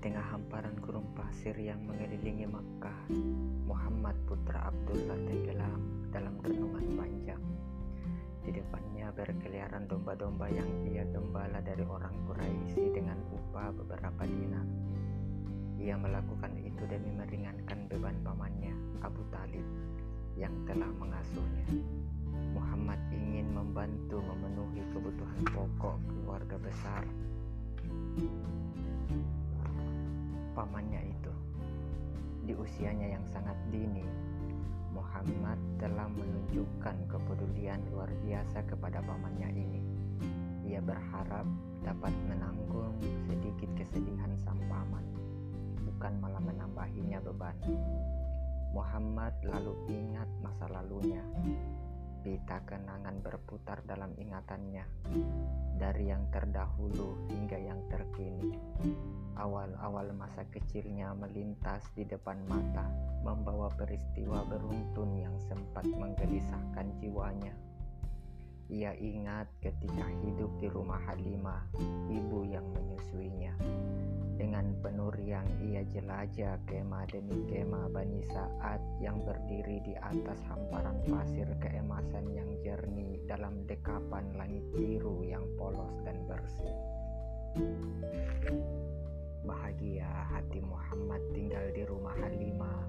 tengah hamparan gurun pasir yang mengelilingi Makkah, Muhammad putra Abdullah tenggelam dalam renungan panjang. Di depannya berkeliaran domba-domba yang ia gembala dari orang Quraisy dengan upah beberapa dinar. Ia melakukan itu demi meringankan beban pamannya, Abu Talib, yang telah mengasuhnya. Muhammad ingin membantu memenuhi kebutuhan pokok keluarga besar pamannya itu. Di usianya yang sangat dini, Muhammad telah menunjukkan kepedulian luar biasa kepada pamannya ini. Ia berharap dapat menanggung sedikit kesedihan sang paman, bukan malah menambahinya beban. Muhammad lalu ingat masa lalunya. Pita kenangan berputar dalam ingatannya, dari yang terdahulu hingga yang terkini. Awal-awal masa kecilnya melintas di depan mata, membawa peristiwa beruntun yang sempat menggelisahkan jiwanya. Ia ingat ketika hidup di rumah Halimah, ibu yang menyusuinya. Dengan penuh riang ia jelajah kemah demi kemah Bani Sa'ad yang berdiri di atas hamparan pasir keemasan yang jernih dalam dekapan langit biru yang polos dan bersih. Bahagia hati Muhammad tinggal di rumah Halimah.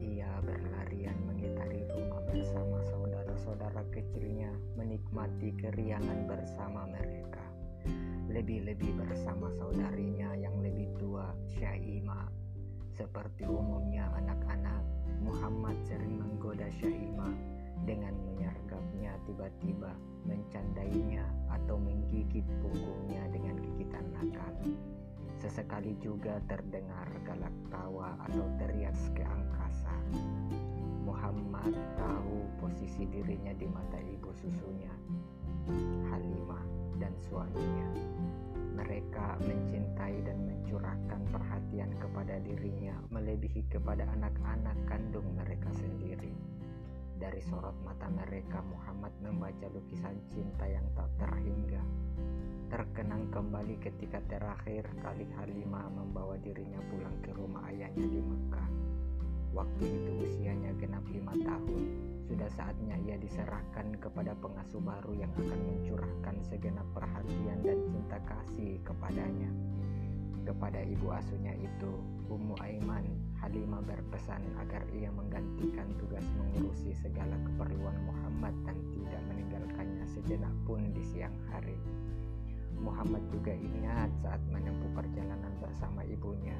Ia berlarian mengitari rumah bersama saudara-saudara kecilnya, menikmati keriangan bersama mereka. Lebih-lebih bersama saudarinya yang lebih tua, Syaima. Seperti umumnya anak-anak, Muhammad sering menggoda Syaima dengan menyergapnya tiba-tiba, mencandainya atau menggigit punggungnya dengan gigitan nakal. Sesekali juga terdengar galak tawa atau teriak ke angkasa. Muhammad tahu posisi dirinya di mata ibu susunya, Halimah dan suaminya. Mereka mencintai dan mencurahkan perhatian kepada dirinya melebihi kepada anak-anak kandung mereka sendiri. Dari sorot mata mereka, Muhammad membaca lukisan cinta yang tak terhingga terkenang kembali ketika terakhir kali Halimah membawa dirinya pulang ke rumah ayahnya di Mekah. Waktu itu usianya genap lima tahun. Sudah saatnya ia diserahkan kepada pengasuh baru yang akan mencurahkan segenap perhatian dan cinta kasih kepadanya. Kepada ibu asuhnya itu, Ummu Aiman, Halimah berpesan agar ia menggantikan tugas mengurusi segala keperluan Muhammad dan tidak meninggalkannya sejenak pun di siang hari. Muhammad juga ingat saat menempuh perjalanan bersama ibunya,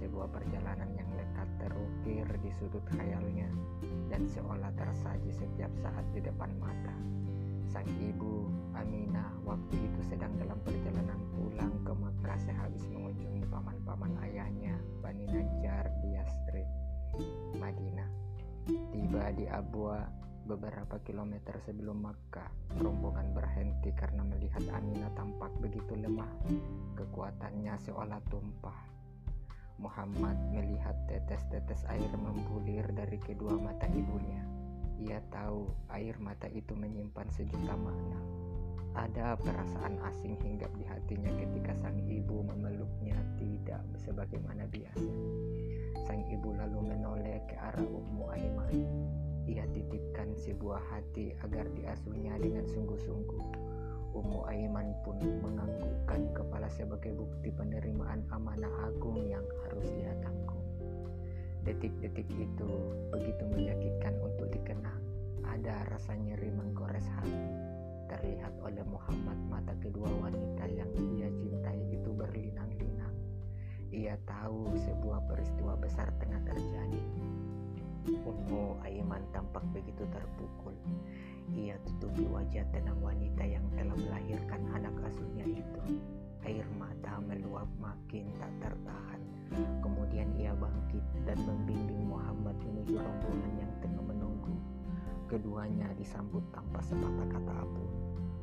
sebuah perjalanan yang lekat terukir di sudut khayalnya dan seolah tersaji setiap saat di depan mata. Sang ibu, Aminah, waktu itu sedang dalam perjalanan pulang ke Mekah sehabis mengunjungi paman-paman ayahnya, Bani Najjar di Yasrib, Madinah. Tiba di Abwa, Beberapa kilometer sebelum Makkah, rombongan berhenti karena melihat Aminah tampak begitu lemah. Kekuatannya seolah tumpah. Muhammad melihat tetes-tetes air membulir dari kedua mata ibunya. Ia tahu air mata itu menyimpan sejuta makna. Ada perasaan asing hinggap di hatinya ketika sang ibu memeluknya tidak sebagaimana biasa. Sang ibu lalu menoleh ke arah Ummu Aiman ia titipkan sebuah hati agar diasuhnya dengan sungguh-sungguh. Ummu Aiman pun menganggukkan kepala sebagai bukti penerimaan amanah agung yang harus ia tanggung. Detik-detik itu begitu menyakitkan untuk dikenang. Ada rasa nyeri menggores hati. Terlihat oleh Muhammad mata kedua wanita yang ia cintai itu berlinang-linang. Ia tahu sebuah peristiwa besar tengah terjadi Ummu Aiman tampak begitu terpukul. Ia tutupi wajah tenang wanita yang telah melahirkan anak asuhnya itu. Air mata meluap makin tak tertahan. Kemudian ia bangkit dan membimbing Muhammad menuju rombongan yang tengah menunggu. Keduanya disambut tanpa sepatah kata apa pun.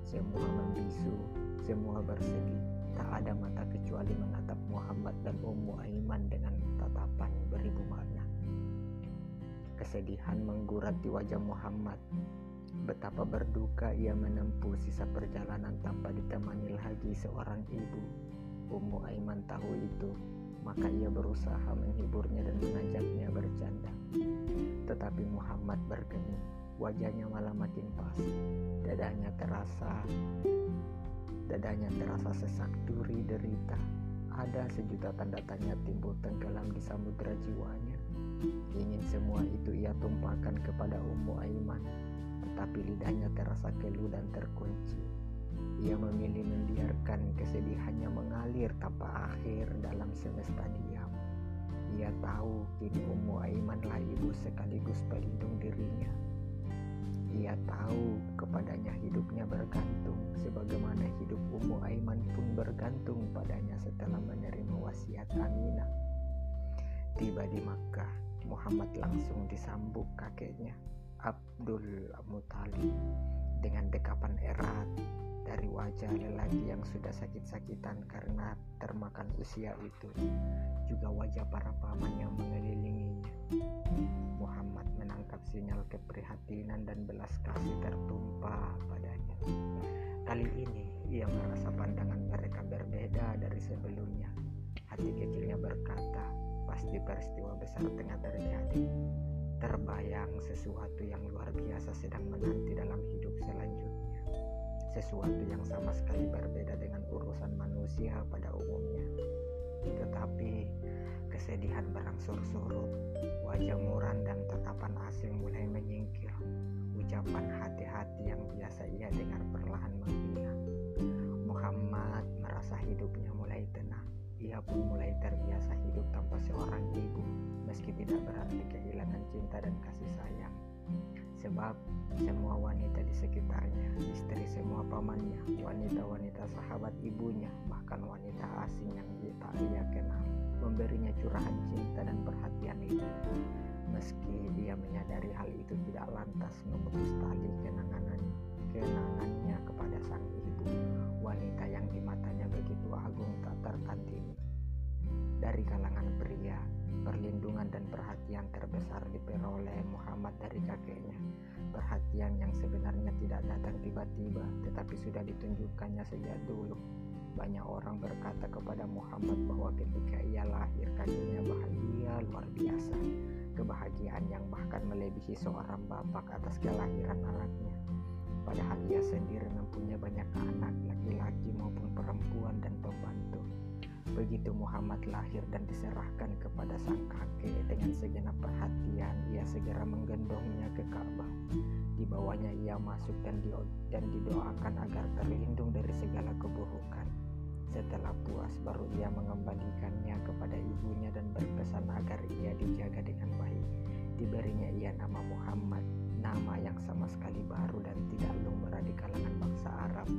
Semua membisu, semua bersedih. Tak ada mata kecuali menatap Muhammad dan Ummu Aiman dengan Kesedihan menggurat di wajah Muhammad. Betapa berduka ia menempuh sisa perjalanan tanpa ditemani lagi seorang ibu. Ummu Aiman tahu itu. maka ia berusaha menghiburnya dan mengajaknya bercanda. Tetapi Muhammad bergeming, wajahnya malah makin pas. Dadanya terasa dadanya terasa sesak duri derita. Ada sejuta tanda tanya timbul tenggelam di samudera jiwanya. Ingin semua itu ia tumpahkan kepada Ummu Aiman, tetapi lidahnya terasa keluh dan terkunci. Ia memilih membiarkan kesedihannya mengalir tanpa akhir dalam semesta diam. Ia tahu kini Ummu Aimanlah ibu sekaligus pelindung dirinya. Ia tahu kepadanya hidupnya bergantung sebagaimana hidup Ummu Aiman pun bergantung padanya setelah menerima wasiat Aminah. Tiba di Makkah, Muhammad langsung disambut kakeknya, Abdul Muthalib, dengan dekapan erat dari wajah lelaki yang sudah sakit-sakitan karena termakan usia itu, juga wajah para paman yang mengelilinginya. Muhammad menangkap sinyal keprihatinan dan belas kasih tertumpah padanya. Kali ini ia merasa pandangan mereka berbeda dari sebelumnya. Hati kecilnya berkata, pasti peristiwa besar tengah terjadi. Terbayang sesuatu yang luar biasa sedang menanti dalam hidup selanjutnya sesuatu yang sama sekali berbeda dengan urusan manusia pada umumnya. Tetapi kesedihan berangsur surut, wajah muran dan tatapan asing mulai menyingkir. Ucapan hati-hati yang biasa ia dengar perlahan menghilang. Muhammad merasa hidupnya mulai tenang. Ia pun mulai terbiasa hidup tanpa seorang ibu, meski tidak berarti kehilangan cinta dan kasih sayang. Sebab semua wanita di sekitarnya, istri semua pamannya, wanita-wanita sahabat ibunya, bahkan wanita asing yang tak ia kenal, memberinya curahan cinta dan perhatian itu. Meski dia menyadari hal itu tidak lantas memutus tali kenangan kenangannya kepada sang ibu, wanita yang di matanya begitu agung tak tertandingi. Dari kalangan pria, perlindungan dan perhatian terbesar diperoleh Muhammad dari kakeknya perhatian yang sebenarnya tidak datang tiba-tiba, tetapi sudah ditunjukkannya sejak dulu. Banyak orang berkata kepada Muhammad bahwa ketika ia lahir kakeknya bahagia luar biasa, kebahagiaan yang bahkan melebihi seorang bapak atas kelahiran anaknya. Padahal ia sendiri mempunyai banyak anak, laki-laki maupun perempuan dan pembantu. Begitu Muhammad lahir dan diserahkan kepada sang kakek dengan segenap perhatian, ia segera menggendongnya ke Ka'bah. Di bawahnya ia masuk dan, di, dan didoakan agar terlindung dari segala keburukan. Setelah puas baru ia mengembalikannya kepada ibunya dan berpesan agar ia dijaga dengan baik. Diberinya ia nama Muhammad, nama yang sama sekali baru dan tidak lumrah di kalangan bangsa Arab.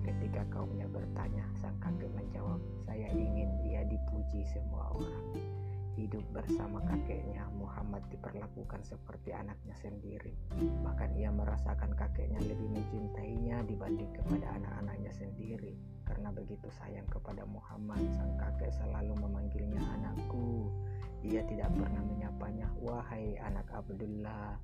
Ketika kaumnya bertanya, sang kakek menjawab, saya ingin ia dipuji semua orang. Hidup bersama kakeknya, Muhammad diperlakukan seperti anaknya sendiri. Bahkan ia merasakan kakeknya lebih mencintainya dibanding kepada anak-anaknya sendiri. Karena begitu sayang kepada Muhammad, sang kakek selalu memanggilnya anakku. Ia tidak pernah menyapanya, wahai anak Abdullah,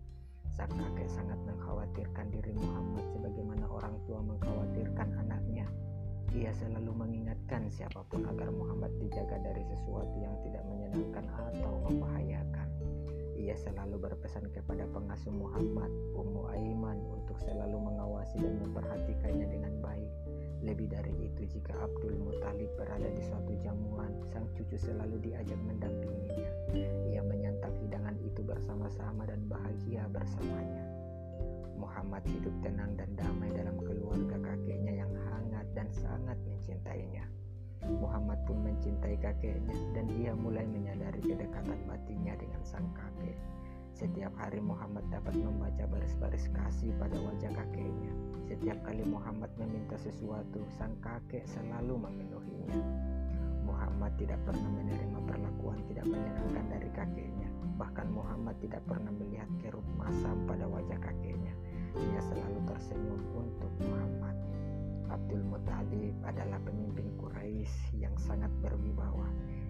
Sang kakek sangat mengkhawatirkan diri Muhammad sebagaimana orang tua mengkhawatirkan anaknya. Ia selalu mengingatkan siapa pun agar Muhammad dijaga dari sesuatu yang tidak menyenangkan atau membahayakan. Ia selalu berpesan kepada pengasuh Muhammad, Ummu Aiman, untuk selalu mengawasi dan memperhatikannya dengan baik. Lebih dari itu, jika Abdul Muthalib berada di suatu jamuan, sang cucu selalu diajak mendampinginya. Ia menyantap hidangan itu bersama-sama dan bahagia bersamanya. Muhammad hidup tenang dan damai dalam keluarga kakeknya yang hangat dan sangat mencintainya. Muhammad pun mencintai kakeknya dan ia mulai menyadari kedekatan batinnya dengan sang kakek. Setiap hari Muhammad dapat membaca baris-baris kasih pada wajah kakeknya. Setiap kali Muhammad meminta sesuatu, sang kakek selalu memenuhinya. Muhammad tidak pernah menerima perlakuan tidak menyenangkan dari kakeknya. Bahkan Muhammad tidak pernah melihat kerut masam pada wajah kakeknya. Ia selalu tersenyum untuk Muhammad. Abdul Muthalib adalah pemimpin Quraisy yang sangat berwibawa.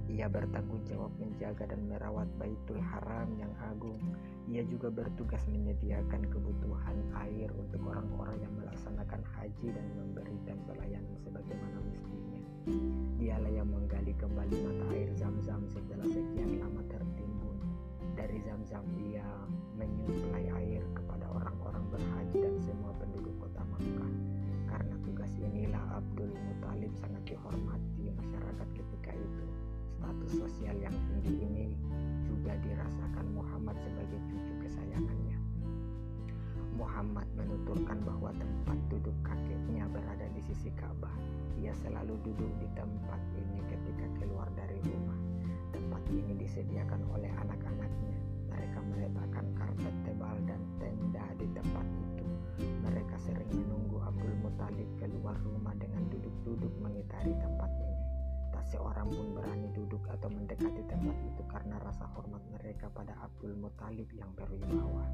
Ia bertanggung jawab menjaga dan merawat Baitul Haram yang agung. Ia juga bertugas menyediakan kebutuhan air untuk orang-orang yang melaksanakan haji dan memberikan pelayanan sebagaimana mestinya. Dialah yang menggali kembali mata air zam-zam setelah sekian lama tertimbun. Dari zam-zam ia menyuplai air kepada orang-orang berhaji dan semua penduduk kota Makkah. Karena tugas inilah Abdul Muthalib sangat dihormati. Status sosial yang tinggi ini juga dirasakan Muhammad sebagai cucu kesayangannya. Muhammad menuturkan bahwa tempat duduk kakeknya berada di sisi Ka'bah. Ia selalu duduk di tempat ini ketika keluar dari rumah. Tempat ini disediakan oleh anak-anaknya. Mereka meletakkan karpet tebal dan tenda di tempat itu. Mereka sering menunggu Abdul Muthalib keluar rumah dengan duduk-duduk mengitari tempat ini. Seorang pun berani duduk atau mendekati tempat itu karena rasa hormat mereka pada Abdul Muthalib yang berwibawa.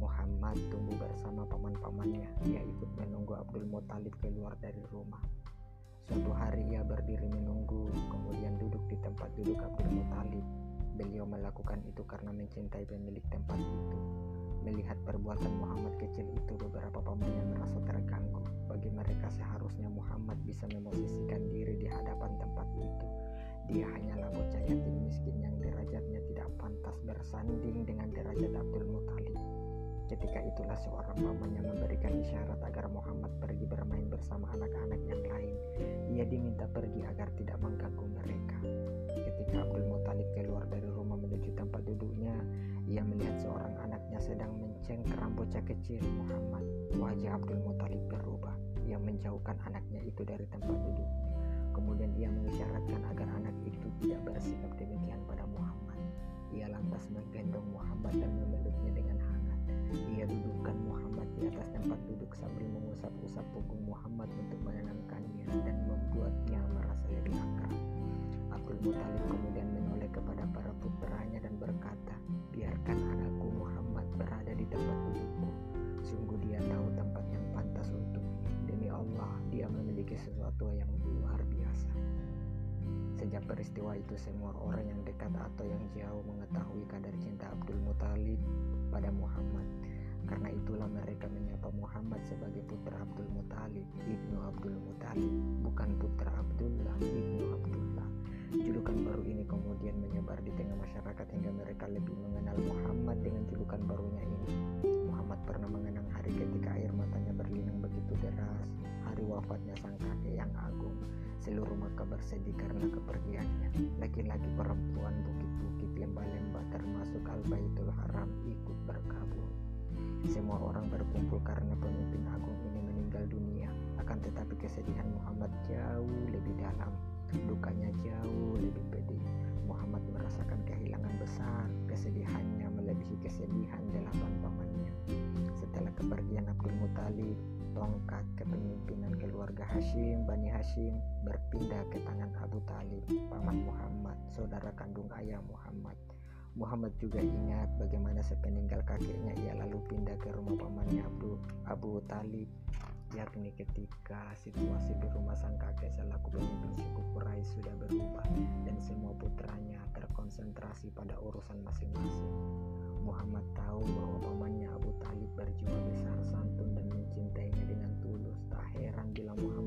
Muhammad tumbuh bersama paman-pamannya. Ia ikut menunggu Abdul Muthalib keluar dari rumah. Suatu hari ia berdiri menunggu, kemudian duduk di tempat duduk Abdul Muthalib. Beliau melakukan itu karena mencintai pemilik tempat itu. Melihat perbuatan Muhammad kecil itu, beberapa pamannya merasa terganggu. Bagi mereka seharusnya Muhammad bisa memosisikan diri di hadapan tempat itu. Dia hanyalah bocah yatim miskin yang derajatnya tidak pantas bersanding dengan derajat Abdul Muthalib. Ketika itulah seorang paman yang memberikan isyarat agar Muhammad pergi bermain bersama anak-anak yang lain. Ia diminta pergi agar tidak mengganggu mereka. Ketika Abdul Muthalib keluar dari rumah menuju tempat duduknya, ia melihat seorang anaknya sedang mencengkeram bocah kecil Muhammad. Wajah Abdul Muthalib berubah. Ia menjauhkan anaknya itu dari tempat duduknya. Kemudian ia mengisyaratkan agar anak itu tidak bersikap demikian pada Muhammad. Ia lantas menggendong Muhammad dan memeluknya dengan ia dudukkan Muhammad di atas tempat duduk sambil mengusap-usap punggung Muhammad untuk menenangkannya dan membuatnya merasa lebih akrab. Abdul Muthalib kemudian kepada para putranya dan berkata, biarkan anakku Muhammad berada di tempat dudukku. Sungguh dia tahu tempat yang pantas untuknya. Demi Allah, dia memiliki sesuatu yang luar biasa. Sejak peristiwa itu, semua orang yang dekat atau yang jauh mengetahui kadar cinta Abdul Muthalib pada Muhammad. Karena itulah mereka menyapa Muhammad sebagai putra Abdul Muthalib, ibnu Abdul Muthalib, bukan putra Abdullah, ibnu Abdullah. Julukan baru ini kemudian menyebar di tengah masyarakat hingga mereka lebih mengenal Muhammad dengan julukan barunya ini. Muhammad pernah mengenang hari ketika air matanya berlinang begitu deras, hari wafatnya sang kakek yang agung. Seluruh Makkah bersedih karena kepergiannya. Laki-laki perempuan bukit-bukit lembah-lembah termasuk Al-Baitul Haram ikut berkabung. Semua orang berkumpul karena pemimpin agung ini meninggal dunia. Akan tetapi kesedihan Muhammad jauh lebih dalam. Dukanya jauh lebih pedih. Muhammad merasakan kehilangan besar. Kesedihannya melebihi kesedihan delapan pamannya. Setelah kepergian Abdul Muthalib, tongkat kepemimpinan keluarga Hashim, Bani Hashim berpindah ke tangan Abu Talib, paman Muhammad, saudara kandung ayah Muhammad. Muhammad juga ingat bagaimana sepeninggal kakeknya ia lalu pindah ke rumah pamannya Abu, Abu Talib yakni ketika situasi di rumah sang kakek selaku pemimpin suku Quraisy sudah berubah dan semua putranya terkonsentrasi pada urusan masing-masing. Muhammad tahu bahwa pamannya Abu Talib berjiwa besar santun dan mencintainya dengan tulus. Tak heran bila Muhammad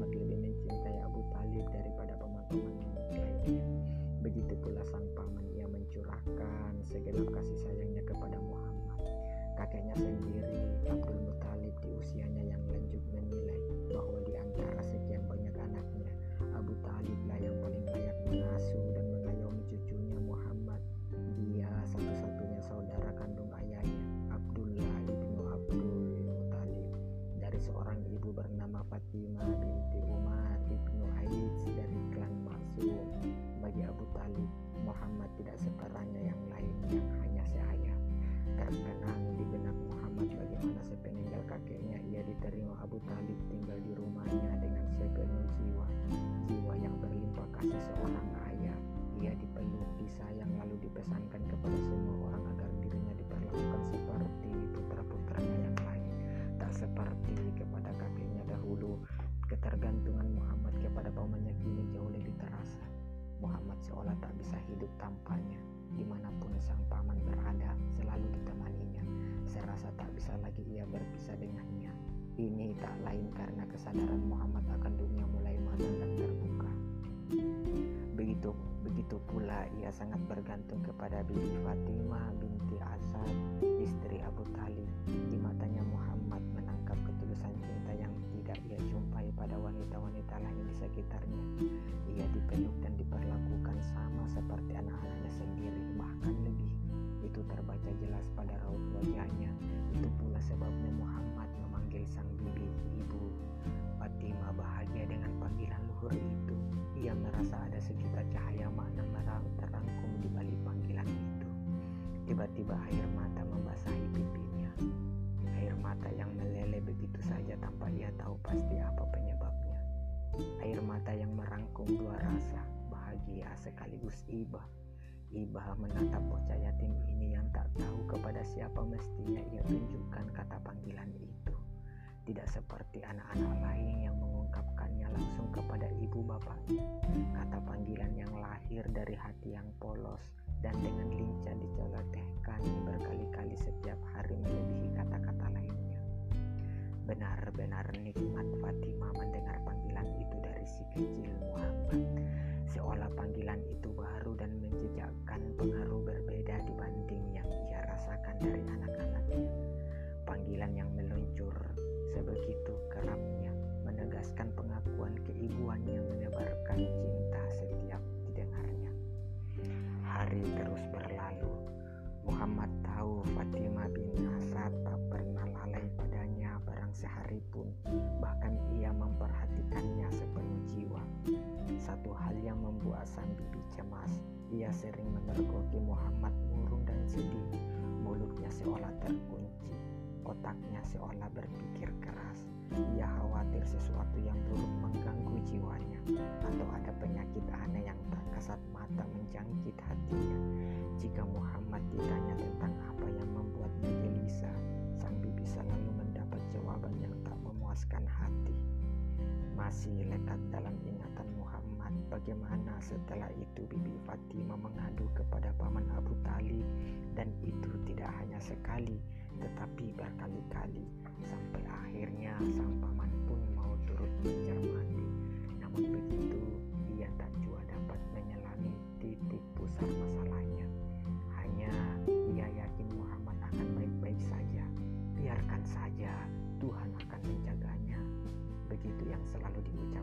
lalu dipesankan kepada semua orang agar dirinya diperlakukan seperti putra-putranya yang lain. Tak seperti kepada kakeknya dahulu. Ketergantungan Muhammad kepada pamannya kini jauh lebih terasa. Muhammad seolah tak bisa hidup tanpanya. Di mana pun sang paman berada, selalu ditemani lagi ia berpisah dengannya. Ini tak lain karena kesadaran Muhammad akan dunia mulai matang dan. Begitu begitu pula ia sangat bergantung kepada Bibi Fatimah binti Asad, istri Abu Talib. Di matanya Muhammad menangkap ketulusan cinta yang tidak ia jumpai pada wanita-wanita lain di sekitarnya. Ia dipeluk dan diperlakukan sama seperti anak-anaknya sendiri, bahkan lebih. Itu terbaca jelas pada raut wajahnya. Itu pula sebabnya Muhammad memanggil sang bibi ibu. Fatimah bahagia dengan panggilan luhur itu. Ia merasa ada sejuta cahaya makna merang terangkum di balik panggilan itu. Tiba-tiba air mata membasahi pipinya. Air mata yang meleleh begitu saja tanpa ia tahu pasti apa penyebabnya. Air mata yang merangkum dua rasa, bahagia sekaligus iba. Iba menatap bocah yatim ini yang tak tahu kepada siapa mestinya ia tunjukkan kata panggilan itu. Tidak seperti anak-anak lain yang langsung kepada ibu bapaknya. Kata panggilan yang lahir dari hati yang polos dan dengan lincah dicolotehkan berkali-kali setiap hari melebihi kata-kata lainnya. Benar-benar nikmat Fatimah dalam ingatan Muhammad bagaimana setelah itu Bibi Fatimah mengadu kepada paman Abu Talib dan itu tidak hanya sekali tetapi berkali-kali sampai akhirnya sang paman pun mau turut mencermati. Namun begitu ia tak jua dapat menyelami titik pusat masalahnya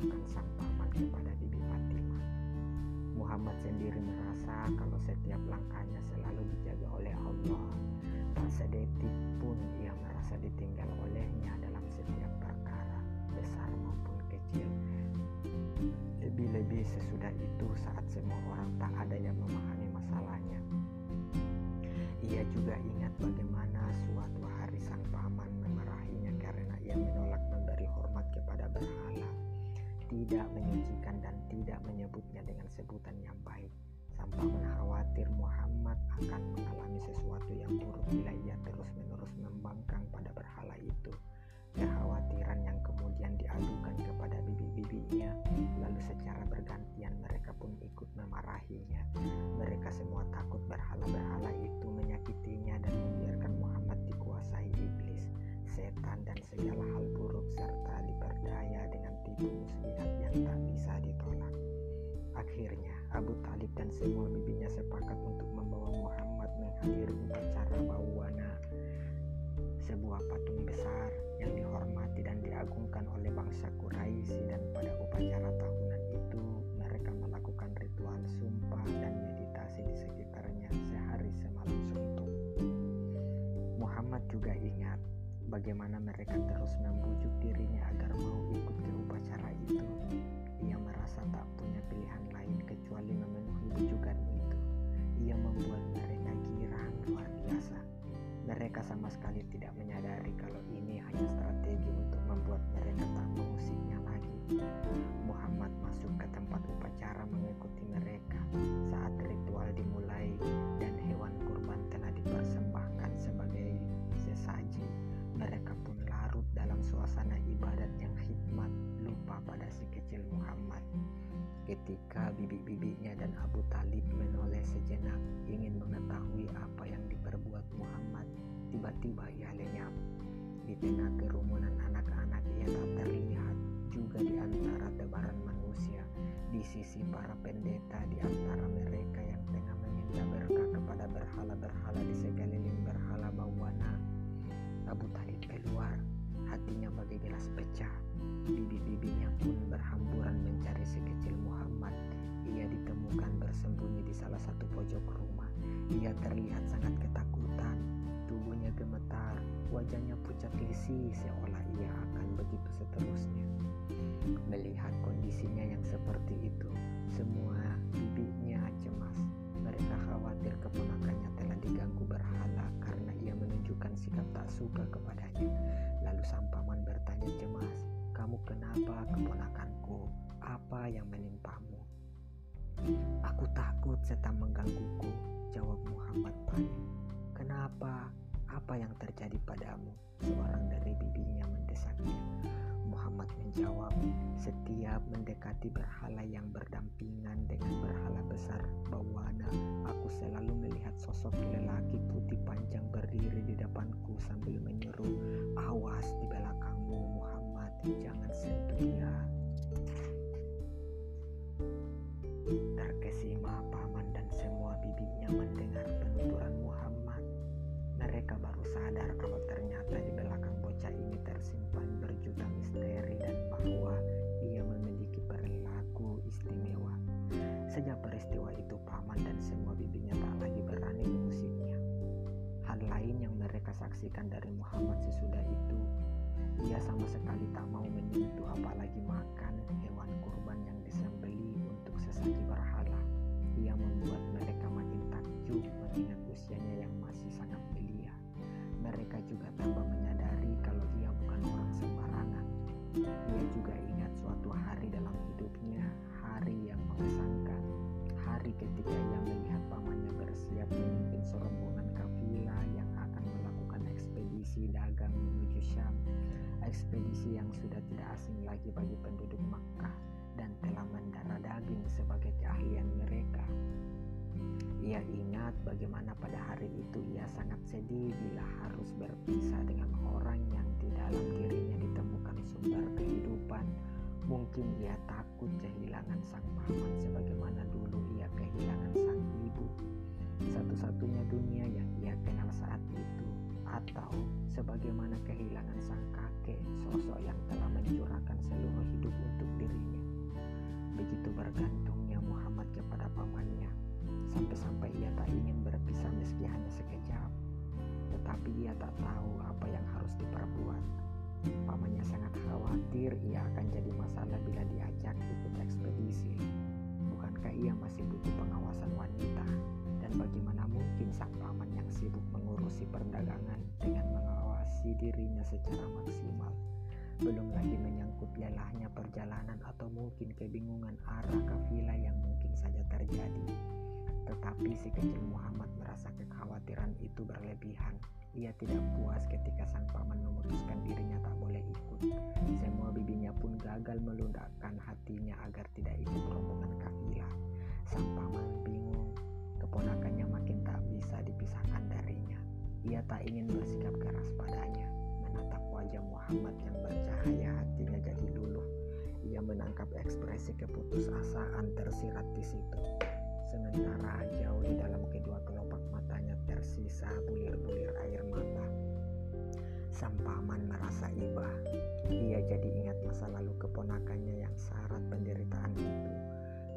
diucapkan sang paman kepada Bibi Fatimah. Muhammad sendiri merasa kalau setiap langkahnya selalu dijaga oleh Allah. Tak sedetik pun ia merasa ditinggal olehnya dalam setiap perkara besar maupun kecil. Lebih-lebih sesudah itu saat semua orang tak ada yang memahami masalahnya. Ia juga ingat bagaimana suatu hari sang paman memarahinya karena ia menolak memberi hormat kepada berhala tidak menyucikan dan tidak menyebutnya dengan sebutan yang baik. Paman khawatir Muhammad akan mengalami sesuatu yang buruk bila ia terus-menerus membangkang pada berhala itu. Kekhawatiran yang kemudian diadukan kepada bibi-bibinya lalu secara bergantian mereka pun ikut memarahinya. Mereka semua takut berhala-berhala itu menyakitinya dan membiarkan Muhammad dikuasai iblis setan dan segala tipu muslihat yang tak bisa ditolak akhirnya Abu Talib dan semua bibinya sepakat untuk membawa Muhammad menghadiri upacara bawana sebuah patung besar yang dihormati dan diagungkan oleh bangsa Quraisy dan pada upacara tahunan itu mereka melakukan ritual sumpah dan meditasi di sekitarnya sehari semalam suntuk. Muhammad juga ingat bagaimana mereka terus membujuk dirinya agar mau ikut itu. Ia merasa tak punya pilihan lain kecuali memenuhi bujukan itu. Ia membuat mereka girang luar biasa. Mereka sama sekali tidak kecil Muhammad. Ketika bibi-bibinya dan Abu Talib menoleh sejenak ingin mengetahui apa yang diperbuat Muhammad, tiba-tiba ia lenyap. Di tengah kerumunan anak-anak ia tak terlihat juga di antara tebaran manusia. Di sisi para pendeta di antara mereka yang tengah meminta berkah kepada berhala-berhala di sekeliling berhala bawana. Abu Talib keluar, hatinya bagai gelas pecah. Salah satu pojok rumah. Ia terlihat sangat ketakutan. Tubuhnya gemetar, wajahnya pucat lisih seolah ia akan begitu seterusnya. Melihat kondisinya yang seperti itu, semua bibinya cemas. Mereka khawatir keponakannya telah diganggu berhala karena ia menunjukkan sikap tak suka kepadanya. Lalu sang paman bertanya cemas, "Kamu kenapa, keponakanku? Apa yang menimpamu?" "Aku takut setan menggangguku," jawab Muhammad panik. "Kenapa? Apa yang terjadi padamu?" Seorang dari bibinya mendesaknya. Muhammad menjawab, "Setiap mendekati berhala yang berdampingan dengan berhala besar bawana, aku selalu melihat sosok lelaki putih panjang berdiri di depanku sambil menyeru, bagi penduduk Makkah dan telah mendarah daging sebagai keahlian mereka. Ia ingat bagaimana pada hari itu ia sangat sedih bila harus berpisah dengan orang yang di dalam dirinya ditemukan sumber kehidupan. Mungkin ia takut kehilangan sang paman sebagaimana dulu ia kehilangan sang ibu. Satu-satunya dunia yang ia kenal saat itu. Atau sebagaimana kehilangan sang kakek, sosok yang telah mencurahkan seluruh hidup untuk dirinya. Begitu bergantungnya Muhammad kepada pamannya, sampai-sampai ia tak ingin berpisah meski hanya sekejap. Tetapi ia tak tahu apa yang harus diperbuat. Pamannya sangat khawatir ia akan jadi masalah bila diajak ikut ekspedisi. Bukankah ia masih butuh pengawasan wanita? Dan bagaimana mungkin sang paman yang sibuk mengurusi perdagangan dengan mengawasi dirinya secara maksimal? Belum lagi menyangkut lelahnya perjalanan atau mungkin kebingungan arah kafilah yang mungkin saja terjadi. Tetapi si kecil Muhammad merasa kekhawatiran itu berlebihan. Ia tidak puas ketika sang paman memutuskan dirinya tak boleh ikut. Semua bibinya pun gagal melundakkan hatinya agar tidak ikut rombongan kafilah. Sang paman bingung, keponakannya makin tak bisa dipisahkan darinya. Ia tak ingin bersikap keras padanya. Menatap wajah Muhammad yang bercahaya hatinya jadi luluh. Ia menangkap ekspresi keputusasaan tersirat di situ. Sementara jauh di dalam kedua kelopak matanya tersisa bulir-bulir air mata. Sang paman merasa iba. Ia jadi ingat masa lalu keponakannya yang syarat penderitaan itu.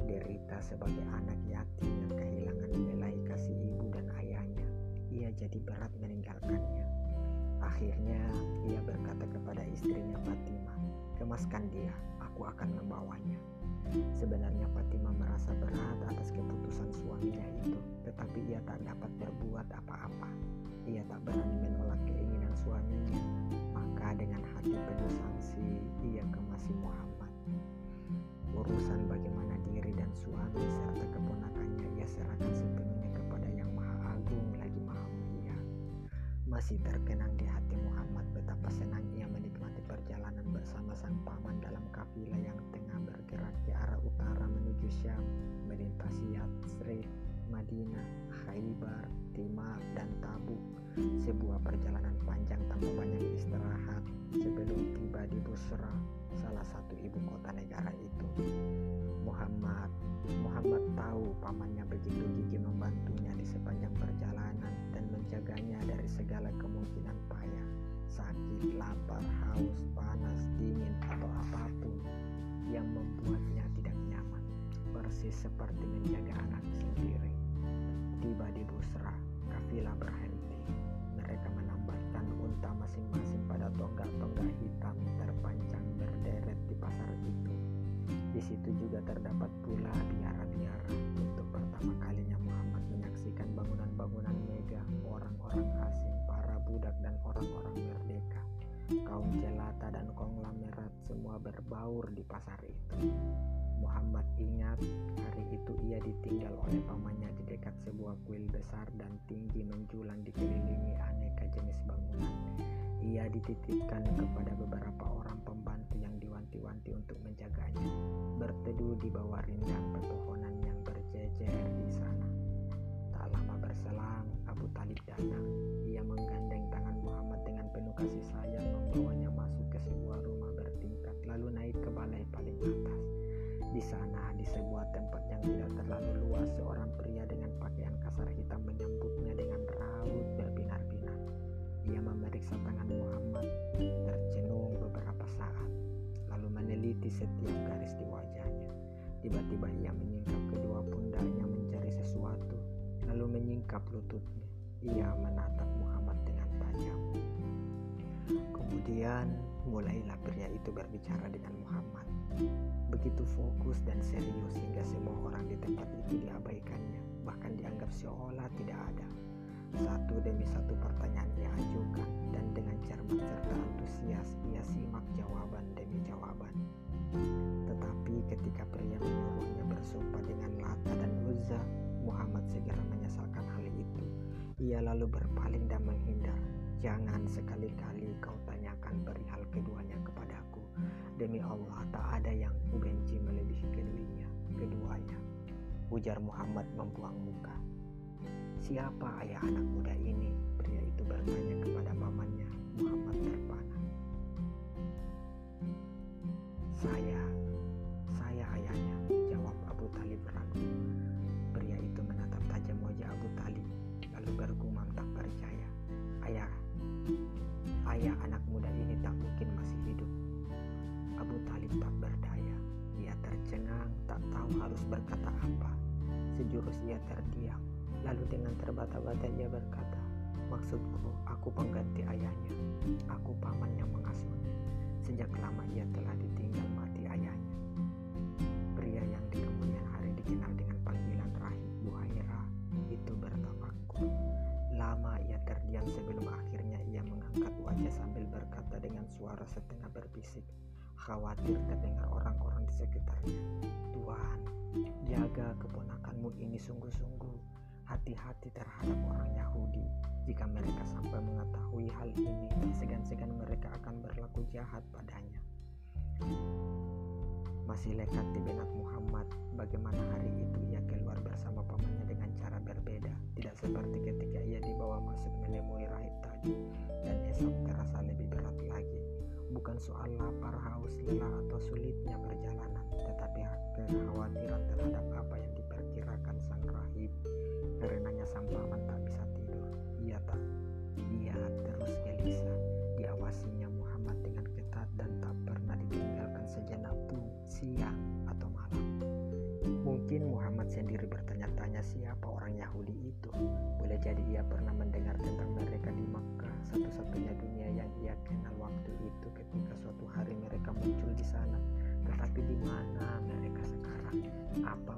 Derita sebagai anak yatim yang kehilangan nilai Ia jadi berat meninggalkannya. Akhirnya ia berkata kepada istrinya Fatimah, kemaskan dia, aku akan membawanya. Sebenarnya Fatimah merasa berat atas keputusan suaminya itu, tetapi ia tak dapat berbuat apa-apa. Ia tak berani menolak keinginan suaminya, maka dengan hati penuh sangsi ia kemasi Muhammad. Urusan bagaimana diri dan suami serta keponakannya ia serahkan sepenuhnya Masih terkenang di hati Muhammad betapa senang ia menikmati perjalanan bersama sang paman dalam kafilah yang tengah bergerak ke arah utara menuju Syam, melintasi Yatsrib, Madinah, Khaybar, Timar, dan Tabuk. sebuah perjalanan panjang tanpa banyak istirahat sebelum tiba di Busra, salah satu ibu kota negara itu. Muhammad Muhammad tahu pamannya begitu gigih sakit, lapar, haus, panas, dingin, atau apa pun yang membuatnya tidak nyaman, persis seperti menjaga anak sendiri. Tiba di Busra, kafilah berhenti. Mereka menambahkan unta masing-masing pada tonggak-tonggak hitam terpanjang berderet di pasar itu. Di situ juga terdapat pula biara-biara. Dan konglomerat semua berbaur di pasar itu. Muhammad ingat hari itu ia ditinggal oleh pamannya di dekat sebuah kuil besar dan tinggi menjulang dikelilingi aneka jenis bangunan. Ia dititipkan kepada beberapa orang pembantu yang diwanti-wanti untuk menjaganya, berteduh di bawah rindang pepohonan yang berjejer di sana. Tak lama berselang, Abu Talib datang. Ia menggandeng tangan Muhammad dengan penuh kasih sayang Tiba-tiba ia menyingkap kedua pundaknya mencari sesuatu, lalu menyingkap lututnya. Ia menatap Muhammad dengan tajam. Kemudian mulailah pria itu berbicara dengan Muhammad. Begitu fokus dan serius hingga semua orang di tempat itu diabaikannya, bahkan dianggap seolah tidak ada. Satu demi satu pertanyaan ia ajukan dan dengan cermat serta antusias ia simak jawaban demi jawaban. Ketika pria menyuruhnya bersumpah dengan Lata dan Uzza, Muhammad segera menyesalkan hal itu. Ia lalu berpaling dan menghindar. Jangan sekali-kali kau tanyakan perihal keduanya kepadaku. Demi Allah tak ada yang kubenci melebihi keduanya. Keduanya. Ujar Muhammad membuang muka. Siapa ayah anak muda ini? Pria itu bertanya kepada pamannya. Muhammad terpana. Saya berkata apa. Sejurus ia terdiam. Lalu dengan terbata-bata ia berkata, Maksudku, aku pengganti ayahnya. Aku paman yang mengasuhnya. Sejak lama ia telah ditinggal mati ayahnya. Pria yang di kemudian hari dikenal dengan panggilan Rahib Buhaira itu bertafakur. Lama ia terdiam sebelum akhirnya ia mengangkat wajah sambil berkata dengan suara setengah berbisik, khawatir terdengar orang-orang di sekitarnya. Tuhan, jaga keponakanmu ini sungguh-sungguh. Hati-hati terhadap orang Yahudi. Jika mereka sampai mengetahui hal ini, segan-segan mereka akan berlaku jahat padanya. Masih lekat di benak Muhammad, bagaimana hari itu ia keluar bersama pamannya dengan cara berbeda, tidak seperti ketika ia dibawa masuk menemui rahib tadi, dan esok lagi. Bukan soal lapar, haus, lelah, atau sulitnya perjalanan, tetapi kekhawatiran terhadap apa yang diperkirakan sang rahib. Karenanya sang paman tak bisa tidur. Ia tak, ia terus gelisah. Diawasinya Muhammad dengan ketat dan tak pernah ditinggalkan sejenak pun siang atau malam. Mungkin Muhammad sendiri bertanya-tanya siapa orang Yahudi itu. Boleh jadi ia pernah mendengar tentang mereka ketika suatu hari mereka muncul di sana. Tetapi di mana mereka sekarang? Apa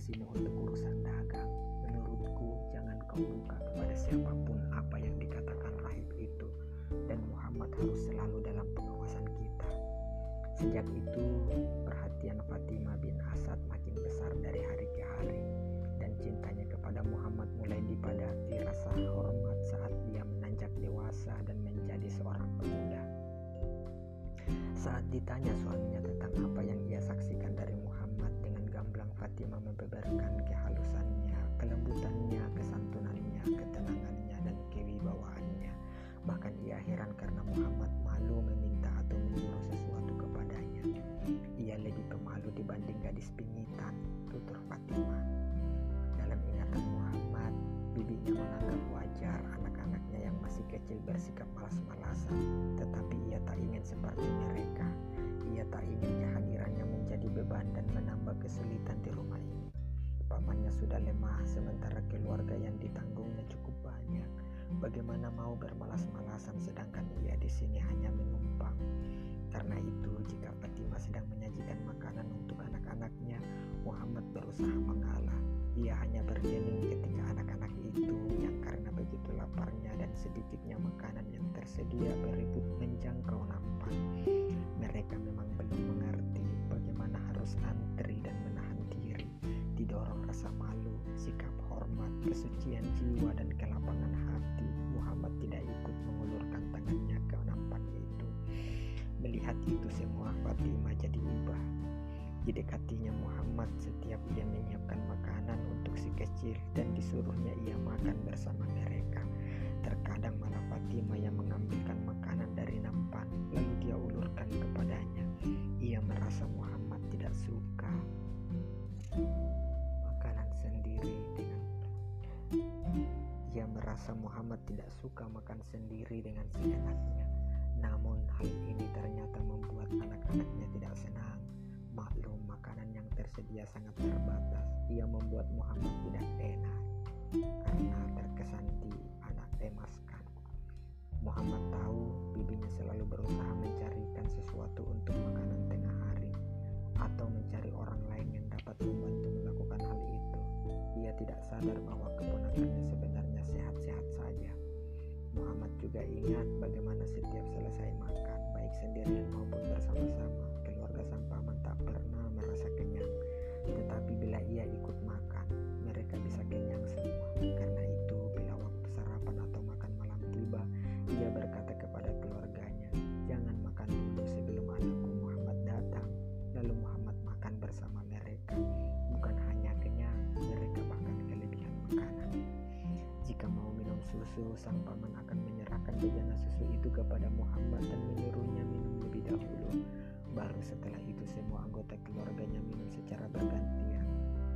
sini untuk urusan dagang. Menurutku jangan kau buka kepada siapa pun apa yang dikatakan rahib itu. Dan Muhammad harus selalu dalam pengawasan kita. Sejak itu perhatian Fatimah bin Asad makin besar dari hari ke hari. Dan cintanya kepada Muhammad mulai dipadati rasa hormat saat dia menanjak dewasa dan menjadi seorang pemuda. Saat ditanya suaminya tentang apa yang ia saksikan Fatimah membeberkan kehalusannya, kelembutannya, kesantunannya, ketenangannya, dan kewibawaannya. Bahkan ia heran karena Muhammad malu meminta atau menyuruh sesuatu kepadanya. Ia lebih pemalu dibanding gadis pingitan, tutur Fatimah. Dalam ingatan Muhammad, bibinya menganggap wajar anak-anaknya yang masih kecil bersikap malas-malasan, tetapi ia tak ingin seperti mereka. Ia tak ingin menjadi beban dan menambah kesulitan di rumah ini. Pamannya sudah lemah, sementara keluarga yang ditanggungnya cukup banyak. Bagaimana mau bermalas-malasan sedangkan ia di sini hanya menumpang? Karena itu, jika Fatimah sedang menyajikan makanan untuk anak-anaknya, Muhammad berusaha mengalah. Ia hanya bergeming ketika anak-anak itu yang karena begitu laparnya dan sedikitnya makanan yang tersedia berebut menjangkau nampan. Mereka memang rasa malu, sikap hormat, kesucian jiwa dan kelapangan hati. Muhammad tidak ikut mengulurkan tangannya ke nampan itu. Melihat itu semua Fatimah jadi ibah. Didekatinya Muhammad setiap ia menyiapkan makanan untuk si kecil dan disuruhnya ia makan bersama mereka. Terkadang malah Fatimah yang mengambilkan makanan dari nampan lalu dia ulurkan kepadanya. Ia merasa Muhammad tidak suka ia merasa Muhammad tidak suka makan sendiri dengan seenaknya. Namun hal ini ternyata membuat anak-anaknya tidak senang. Maklum makanan yang tersedia sangat terbatas. Ia membuat Muhammad tidak enak karena terkesan di anak emaskan. Muhammad tahu bibinya selalu berusaha mencarikan sesuatu untuk makanan tengah hari atau mencari orang lain yang dapat membantu melakukan hal itu. Ia tidak sadar bahwa juga ingat bagaimana setiap selesai makan, baik sendirian maupun bersama-sama, keluarga sang paman tak pernah merasa kenyang. Tetapi bila ia ikut makan, mereka bisa kenyang semua. Karena itu, bila waktu sarapan atau makan malam tiba, ia berkata kepada keluarganya, "Jangan makan dulu sebelum anakku Muhammad datang." Lalu Muhammad makan bersama mereka. Bukan hanya kenyang, mereka bahkan kelebihan makanan. Jika mau minum susu, sang paman akan bejana susu itu kepada Muhammad dan menyuruhnya minum lebih dahulu. Baru setelah itu semua anggota keluarganya minum secara bergantian.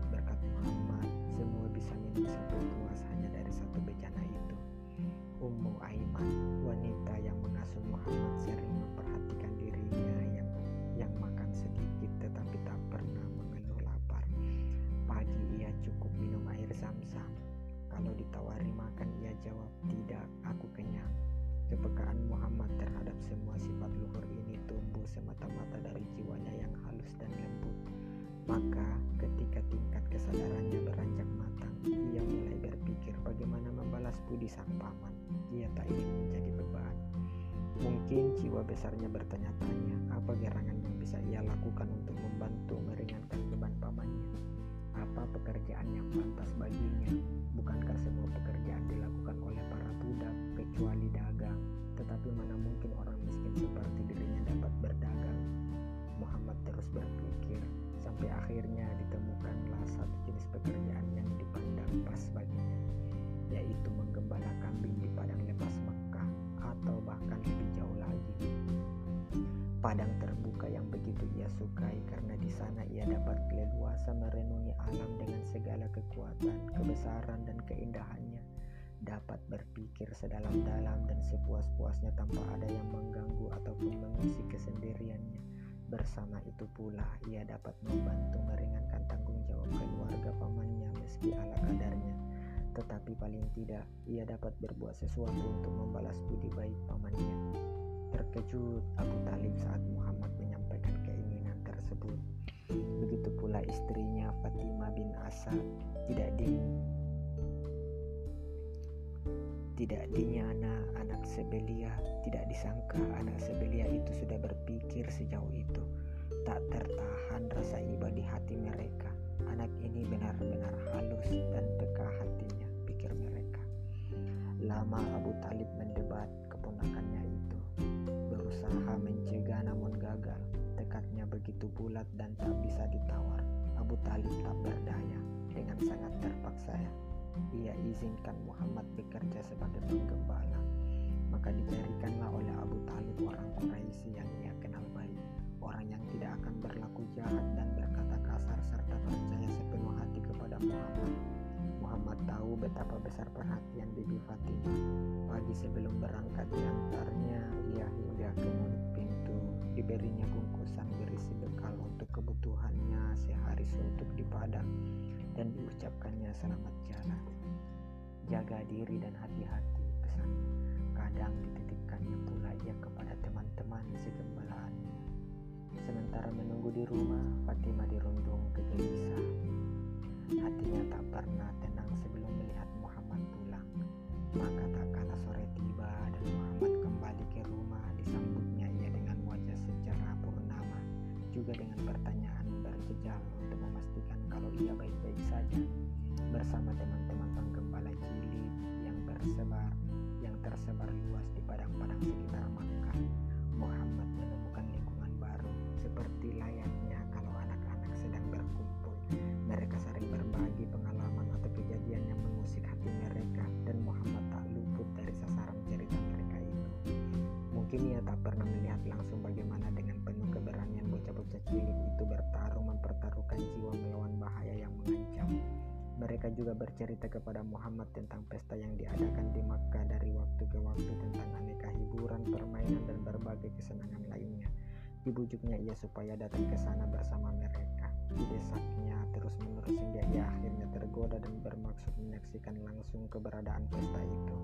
Berkat Muhammad, semua bisa minum sampai puas hanya dari satu bejana itu. Ummu Aiman, wanita yang mengasuh Muhammad sering memperhatikan dirinya yang yang makan sedikit tetapi tak pernah mengeluh lapar. Pagi ia cukup minum air zam-zam. Kalau ditawari makan ia jawab tidak, aku kenyang. Kepekaan Muhammad terhadap semua sifat luhur ini tumbuh semata-mata dari jiwanya yang halus dan lembut. Maka ketika tingkat kesadarannya beranjak matang, ia mulai berpikir bagaimana membalas budi sang paman. Ia tak ingin menjadi beban. Mungkin jiwa besarnya bertanya-tanya apa gerangan yang bisa ia lakukan untuk membantu meringankan beban pamannya. Apa pekerjaan yang pantas baginya? Bukankah semua pekerjaan dilakukan oleh para budak kecuali dagang? Tetapi mana mungkin orang miskin seperti dirinya dapat berdagang? Muhammad terus berpikir sampai akhirnya ditemukanlah satu jenis pekerjaan yang dipandang pas baginya, yaitu menggembala kambing di padang lepas Mekah atau bahkan lebih jauh lagi. Padang terbuka yang begitu ia sukai karena di sana ia dapat leluasa merenungi alam dengan segala kekuatan, kebesaran dan keindahannya. Dapat berpikir sedalam-dalam dan sepuas-puasnya tanpa ada yang mengganggu ataupun mengusik kesendiriannya Bersama itu pula ia dapat membantu meringankan tanggung jawab keluarga pamannya meski ala kadarnya. Tetapi paling tidak ia dapat berbuat sesuatu untuk membalas budi baik pamannya. Terkejut Abu Talib saat Muhammad menyampaikan keinginan tersebut. Begitu pula istrinya Fatimah bin Asad tidak ding tidak dinyana anak sebelia, tidak disangka anak sebelia itu sudah berpikir sejauh itu. Tak tertahan rasa iba di hati mereka. Anak ini benar-benar halus dan peka hatinya, pikir mereka. Lama Abu Talib mendebat keponakannya itu. Berusaha mencegah namun gagal. Tekadnya begitu bulat dan tak bisa ditawar. Abu Talib tak berdaya. Dengan sangat terpaksa ia izinkan Muhammad bekerja sebagai penggembala. Maka dicarikanlah oleh Abu Talib orang Quraisy yang ia kenal baik, orang yang tidak akan berlaku jahat dan berkata kasar serta percaya sepenuh hati kepada Muhammad. Muhammad tahu betapa besar perhatian Bibi Fatimah. Pagi sebelum berangkat diantarnya ia hingga ke mulut pintu, diberinya bungkusan berisi bekal untuk kebutuhannya sehari suntuk di Padang dan diucapkannya selamat jalan. Jaga diri dan hati-hati pesannya. Kadang dititipkannya pula ia kepada teman-teman segembalaannya. Sementara menunggu di rumah, Fatimah dirundung kegelisah. Hatinya tak pernah tenang sebelum melihat Muhammad pulang. Maka juga dengan pertanyaan berjejal untuk memastikan kalau ia baik-baik saja bersama teman-teman penggembala cilik yang tersebar yang tersebar luas di padang-padang sekitar Makkah. Muhammad menemukan lingkungan baru seperti layaknya kalau anak-anak sedang berkumpul. Mereka saling berbagi pengalaman atau kejadian yang mengusik hati mereka dan Muhammad tak luput dari sasaran cerita mereka itu. Mungkin ia tak pernah melihat langsung bagaimana bocah-bocah cilik itu bertarung mempertaruhkan jiwa melawan bahaya yang mengancam. Mereka juga bercerita kepada Muhammad tentang pesta yang diadakan di Makkah dari waktu ke waktu tentang aneka hiburan, permainan, dan berbagai kesenangan lainnya. Dibujuknya ia supaya datang ke sana bersama mereka. Didesaknya terus-menerus hingga ia akhirnya tergoda dan bermaksud menyaksikan langsung keberadaan pesta itu.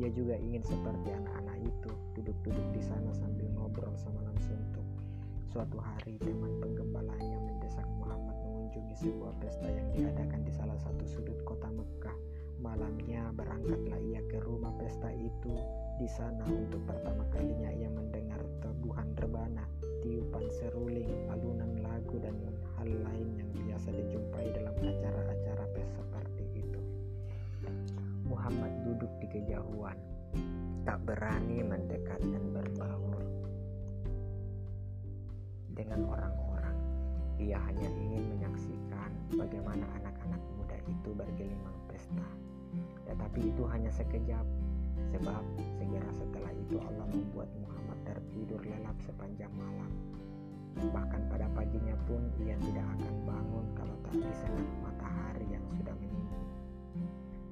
Ia juga ingin seperti anak-anak itu, duduk-duduk di sana sambil ngobrol semalam suntuk. Suatu hari teman penggembalanya mendesak Muhammad mengunjungi sebuah pesta yang diadakan di salah satu sudut kota Mekah. Malamnya berangkatlah ia ke rumah pesta itu. Di sana untuk pertama kalinya ia mendengar tebuhan rebana, tiupan seruling, alunan lagu dan hal lain yang biasa dijumpai dalam acara-acara pesta seperti itu. Muhammad duduk di kejauhan, tak berani mendekat dan berbaur dengan orang-orang. Ia hanya ingin menyaksikan bagaimana anak-anak muda itu bergelimang pesta. Tetapi itu hanya sekejap, sebab segera setelah itu Allah membuat Muhammad tertidur lelap sepanjang malam. Bahkan pada paginya pun ia tidak akan bangun kalau tak disengat matahari yang sudah meninggi.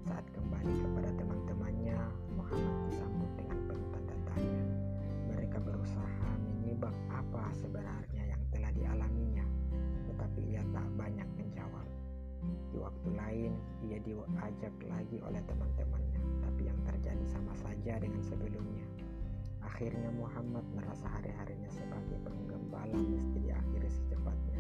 Saat kembali kepada teman-temannya, Muhammad disambut dengan penuh tanda. Mereka berusaha menyibak apa sebenarnya dialaminya, tetapi ia tak banyak menjawab. Di waktu lain, ia diajak lagi oleh teman-temannya, tapi yang terjadi sama saja dengan sebelumnya. Akhirnya Muhammad merasa hari-harinya sebagai penggembala mesti diakhiri secepatnya.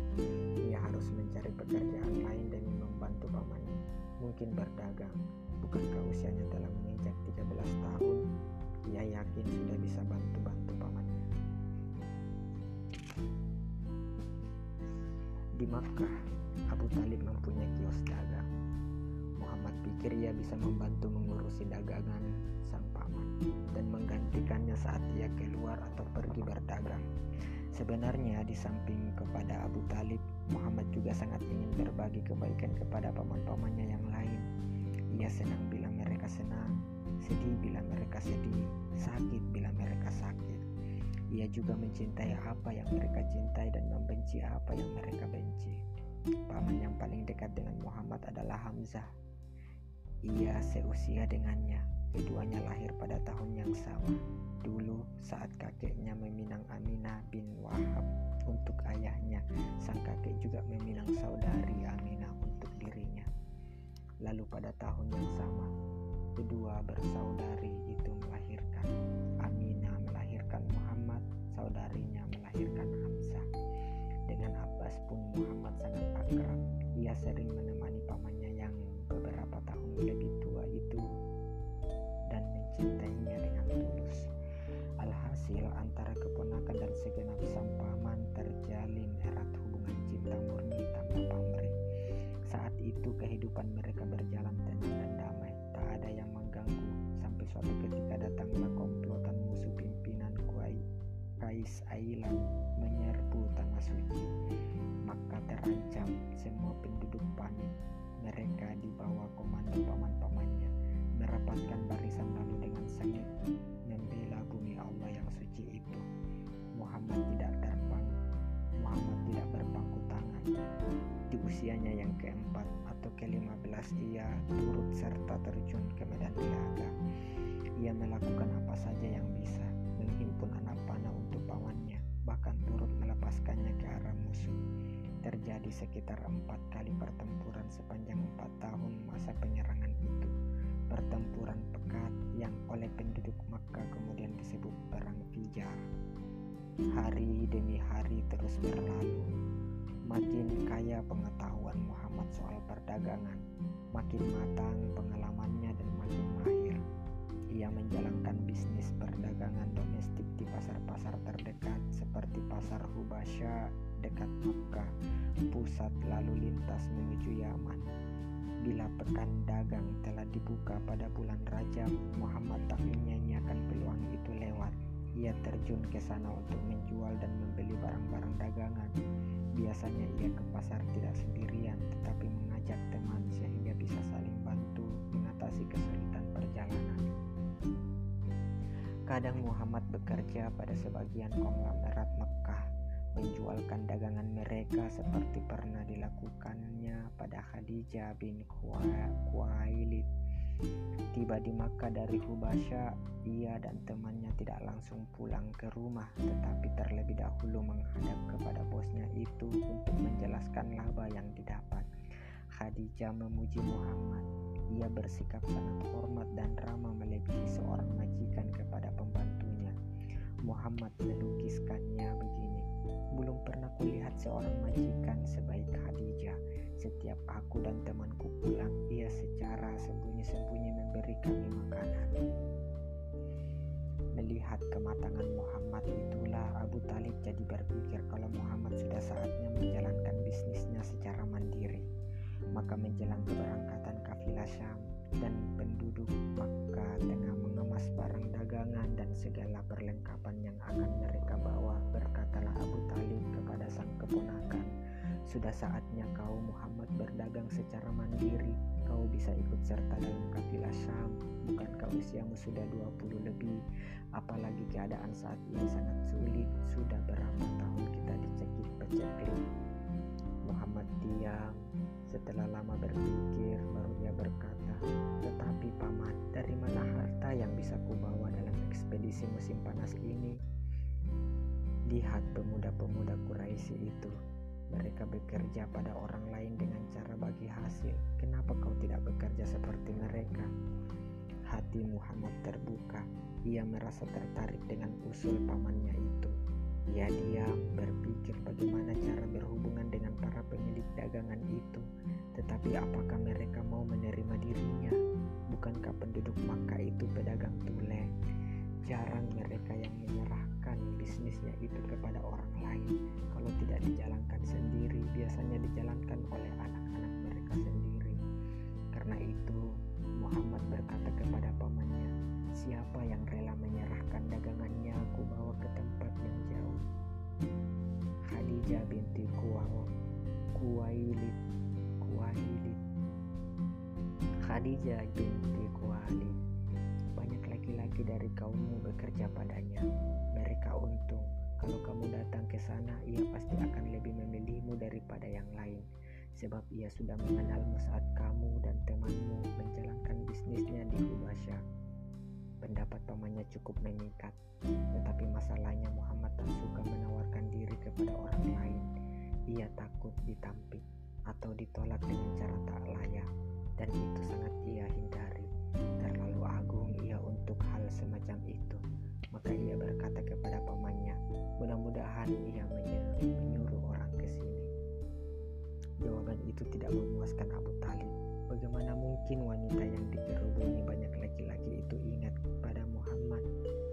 Ia harus mencari pekerjaan lain demi membantu pamannya. mungkin berdagang. Bukankah usianya telah menginjak 13 tahun? Ia yakin sudah bisa bantu-bantu Di Makkah, Abu Talib mempunyai kios dagang. Muhammad pikir ia bisa membantu mengurusi dagangan sang paman dan menggantikannya saat ia keluar atau pergi berdagang. Sebenarnya di samping kepada Abu Talib, Muhammad juga sangat ingin berbagi kebaikan kepada paman-pamannya yang lain. Ia senang bila mereka senang, sedih bila mereka sedih, sakit bila mereka sakit. Ia juga mencintai apa yang mereka cintai dan membenci apa yang mereka benci. Paman yang paling dekat dengan Muhammad adalah Hamzah. Ia seusia dengannya. Keduanya lahir pada tahun yang sama. Dulu saat kakeknya meminang Aminah bin Wahab untuk ayahnya, sang kakek juga meminang saudari Aminah untuk dirinya. Lalu pada tahun yang sama, kedua bersaudari itu sering menemani pamannya yang beberapa tahun lebih tua itu dan mencintainya dengan tulus. Alhasil antara keponakan dan segenap sang paman terjalin erat hubungan cinta murni tanpa pamrih. Saat itu kehidupan mereka berjalan tenang dan damai, tak ada yang mengganggu sampai suatu ketika datanglah komplotan musuh pimpinan Qais Ailan menyerbu panik. Mereka di bawah komando paman-pamannya merapatkan barisan lalu dengan sengit membela bumi Allah yang suci itu. Muhammad tidak terbang, Muhammad tidak berpangku tangan. Di usianya yang keempat atau kelima belas ia turut serta terjun ke medan laga. Ia melakukan apa saja yang bisa, menghimpun anak panah untuk pamannya, bahkan turut melepaskannya ke arah musuh. Terjadi sekitar empat kali pertempuran sepanjang empat tahun masa penyerangan itu. Pertempuran pekat yang oleh penduduk Makkah kemudian disebut Perang Fijar. Hari demi hari terus berlalu. Makin kaya pengetahuan Muhammad soal perdagangan, makin matang pengalamannya dan makin mahir. Ia menjalankan bisnis perdagangan domestik pasar-pasar terdekat seperti pasar Hubasha dekat Makkah, pusat lalu lintas menuju Yaman. Bila pekan dagang telah dibuka pada bulan Rajab, Muhammad tak menyanyiakan peluang itu lewat. Ia terjun ke sana untuk menjual dan membeli barang-barang dagangan. Biasanya ia ke pasar tidak sendirian, tetapi mengajak teman sehingga bisa saling bantu mengatasi kesulitan perjalanan. Kadang Muhammad bekerja pada sebagian konglomerat Mekah, menjualkan dagangan mereka seperti pernah dilakukannya pada Khadijah bin Khuwailid. Tiba di Makkah dari Hubasha, ia dan temannya tidak langsung pulang ke rumah, tetapi terlebih dahulu menghadap kepada bosnya itu untuk menjelaskan laba yang didapat. Khadijah memuji Muhammad. Ia bersikap sangat hormat dan ramah melebihi seorang majikan kepada pembantunya. Muhammad melukiskannya begini. Belum pernah kulihat seorang majikan sebaik Khadijah. Setiap aku dan temanku pulang, ia secara sembunyi-sembunyi memberi kami makanan. Melihat kematangan Muhammad itulah Abu Talib jadi berpikir kalau Muhammad sudah saatnya menjalankan bisnisnya secara mandiri. Maka menjelang keberangkatan Syam dan penduduk Makkah tengah mengemas barang dagangan dan segala perlengkapan yang akan mereka bawa, berkatalah Abu Talib kepada sang keponakan, sudah saatnya kau Muhammad berdagang secara mandiri. Kau bisa ikut serta dalam kafilah Syam. Bukankah usiamu sudah 20 lebih? Apalagi keadaan saat ini sangat sulit. Sudah berapa tahun kita dicekik peceklik. Muhammad diam. Setelah lama berpikir, baru dia berkata, Tetapi paman, dari mana harta yang bisa kubawa dalam ekspedisi musim panas ini? Lihat pemuda-pemuda Quraisy itu, mereka bekerja pada orang lain dengan cara bagi hasil. Kenapa kau tidak bekerja seperti mereka? Hati Muhammad terbuka. Ia merasa tertarik dengan usul pamannya itu. Ia diam berpikir bagaimana cara berhubungan dengan para pemilik dagangan itu. Tetapi apakah mereka mau menerima dirinya? Bukankah penduduk Makkah itu pedagang tule? Jarang mereka yang menyerahkan bisnisnya itu kepada orang lain. Kalau tidak dijalankan sendiri, biasanya dijalankan oleh anak-anak mereka sendiri. Karena itu, Muhammad berkata kepada pamannya, "Siapa yang rela menyerahkan dagangannya, Khadijah binti Kuwailid Banyak laki-laki dari kaummu bekerja padanya. Mereka untung. Kalau kamu datang ke sana, ia pasti akan lebih memilihmu daripada yang lain. Sebab ia sudah mengenalmu saat kamu dan temanmu menjalankan bisnisnya di Hubasyah. Pendapat pamannya cukup mengikat, tetapi masalahnya Muhammad tak suka menawarkan diri kepada orang lain. Ia takut ditampik atau ditolak dengan cara tak layak, dan itu sangat ia hindari. Terlalu agung ia untuk hal semacam itu. Maka ia berkata kepada pamannya, mudah-mudahan ia menyuruh orang ke sini. Jawaban itu tidak memuaskan Abu Talib. Bagaimana mungkin wanita yang dikerubungi banyak laki-laki itu ingat pada Muhammad?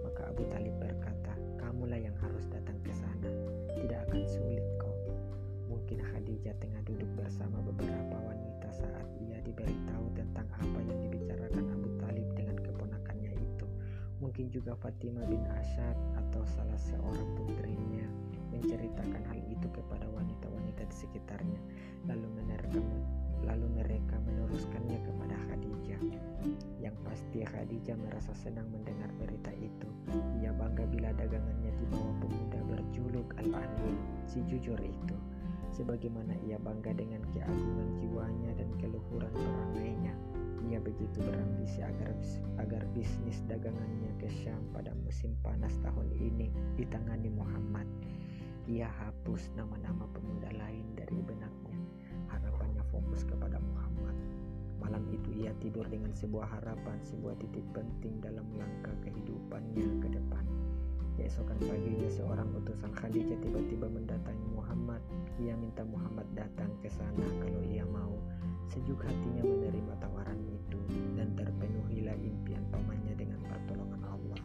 Maka Abu Talib berkata, kamulah yang harus datang ke sana. Tidak akan sulit kok. Mungkin Khadijah tengah duduk bersama beberapa wanita saat ia diberitahu tentang apa yang dibicarakan Abu Talib dengan keponakannya itu. Mungkin juga Fatimah bin Asyad atau salah seorang putrinya menceritakan hal itu kepada wanita-wanita di sekitarnya, lalu menerka lalu mereka meneruskannya kepada Khadijah. Yang pasti Khadijah merasa senang mendengar berita itu. Ia bangga bila dagangannya dibawa pemuda berjuluk Al-Amin, si jujur itu. Sebagaimana ia bangga dengan keagungan jiwanya dan keluhuran perangainya. Ia begitu berambisi agar agar bisnis dagangannya ke Syam pada musim panas tahun ini ditangani Muhammad. Ia hapus nama-nama pemuda lain dari benaknya fokus kepada Muhammad. Malam itu ia tidur dengan sebuah harapan, sebuah titik penting dalam langkah kehidupannya ke depan. Keesokan paginya seorang utusan Khadijah tiba-tiba mendatangi Muhammad. Ia minta Muhammad datang ke sana kalau ia mau. Sejuk hatinya menerima tawaran itu dan terpenuhilah impian pamannya dengan pertolongan Allah.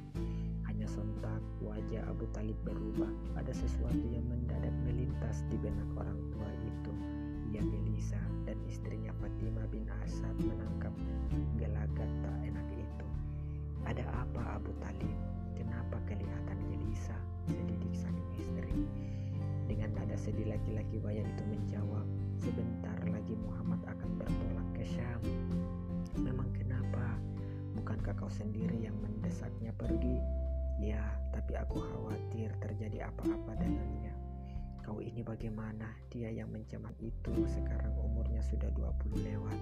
Hanya sontak wajah Abu Talib berubah. Ada sesuatu yang mendadak melintas di benak orang tua itu. Ia gelisah dan istrinya Fatimah bin Asad menangkap gelagat tak enak itu. Ada apa Abu Talib? Kenapa kelihatan gelisah? Sedidik sang istri. Dengan nada sedih laki-laki bayi itu menjawab, sebentar lagi Muhammad akan bertolak ke Syam. Memang kenapa? Bukankah kau sendiri yang mendesaknya pergi? Ya, tapi aku khawatir terjadi apa-apa dengannya. Kau ini bagaimana? Dia yang mencemat itu sekarang umurnya sudah 20 lewat.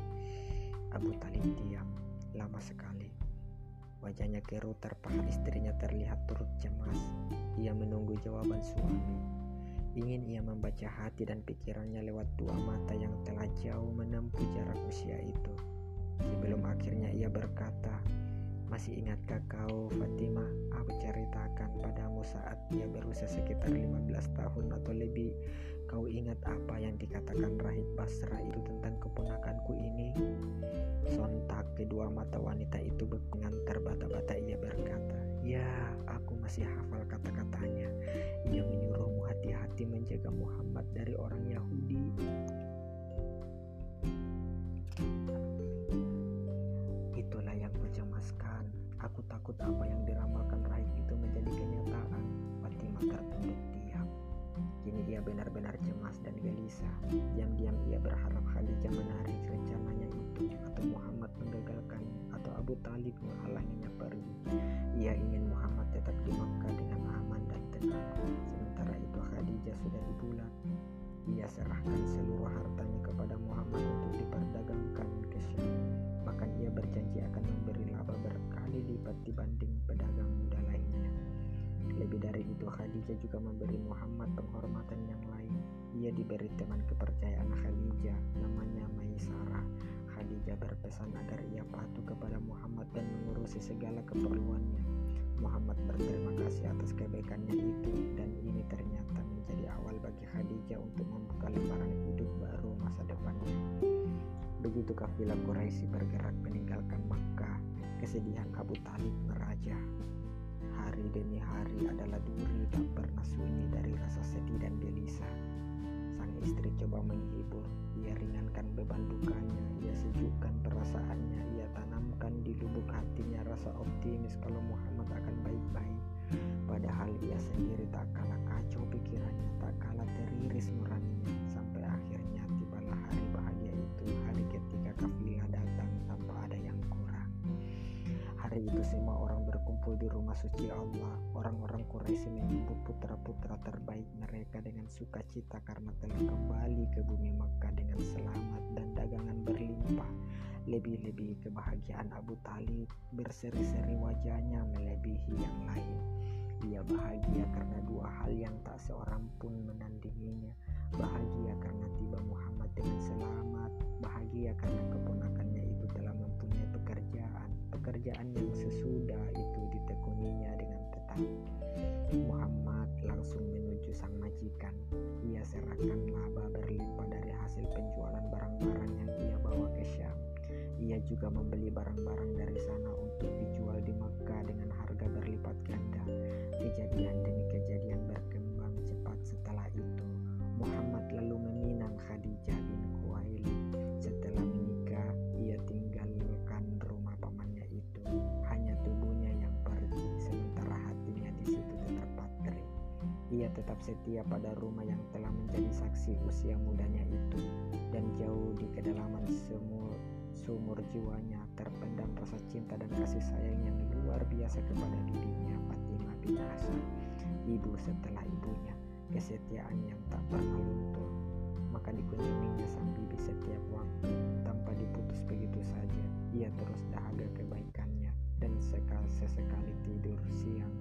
Abu Talib diam lama sekali. Wajahnya keruh terpahat istrinya terlihat turut cemas. Ia menunggu jawaban suami. Ingin ia membaca hati dan pikirannya lewat dua mata yang telah jauh menempuh jarak usia itu. Sebelum akhirnya ia berkata, masih ingatkah kau Fatimah aku ceritakan padamu saat dia berusia sekitar 15 tahun atau lebih Kau ingat apa yang dikatakan Rahib Basra itu tentang keponakanku ini? Sontak kedua mata wanita itu mengantar bata-bata ia berkata Ya aku masih hafal kata-katanya. Ia menyuruhmu hati-hati menjaga Muhammad dari orang Yahudi. Aku takut apa yang diramalkan gelisah. Diam-diam ia berharap Khadijah menarik rencananya itu atau Muhammad menggagalkan atau Abu Talib menghalanginya pergi. Ia ingin Muhammad tetap di Makkah dengan aman dan tenang. Sementara itu Khadijah sudah di bulan. Ia serahkan seluruh hartanya kepada Muhammad untuk diperdagangkan ke Syam. Bahkan ia berjanji akan memberi laba berkali lipat dibanding pedagang muda lainnya. Lebih dari itu, Khadijah juga memberi Muhammad penghormatan yang lain. Ia diberi teman kepercayaan Khadijah, namanya Maisarah. Khadijah berpesan agar ia patuh kepada Muhammad dan mengurusi segala keperluannya. Muhammad berterima kasih atas kebaikannya itu dan ini ternyata menjadi awal bagi Khadijah untuk membuka lembaran hidup baru masa depannya. Begitu kafilah Quraisy bergerak meninggalkan Makkah, kesedihan Abu Talib meraja. Hari demi hari adalah duri tak pernah sunyi dari rasa sedih dan gelisah. Istri coba menghibur, ia ringankan beban dukanya, ia sejukkan perasaannya, ia tanamkan di lubuk hatinya rasa optimis kalau Muhammad akan baik-baik. Padahal ia sendiri tak kalah kacau pikirannya, tak kalah teriris nuraninya, sampai akhirnya tibalah hari bahagia itu, hari ketika kafilah datang tanpa ada yang kurang. Hari itu semua orang berkumpul di rumah suci Allah. Orang-orang Quraisy menyambut putra-putra terbaik mereka dengan sukacita karena telah kembali ke bumi Mekah dengan selamat dan dagangan berlimpah. Lebih-lebih kebahagiaan Abu Talib berseri-seri wajahnya melebihi yang lain. Dia bahagia karena dua hal yang tak seorang pun menandinginya. Bahagia karena tiba Muhammad dengan selamat. Bahagia karena keponakannya itu telah mempunyai pekerjaan. Pekerjaan yang sesudah itu. Muhammad langsung menuju sang majikan. Ia serahkan laba berlimpah dari hasil penjualan barang-barang yang ia bawa ke Syam. Ia juga membeli barang-barang dari sana untuk dijual di Mekah dengan harga berlipat ganda. Kejadian demi kejadian setia pada rumah yang telah menjadi saksi usia mudanya itu, dan jauh di kedalaman semua sumur jiwanya terpendam rasa cinta dan kasih sayang yang luar biasa kepada bibinya Fatimah bin Hasan, ibu setelah ibunya, kesetiaan yang tak pernah luntur. Maka dikunjunginya sang bibi setiap waktu tanpa diputus begitu saja. Ia terus dahaga kebaikannya dan sekali sesekali tidur siang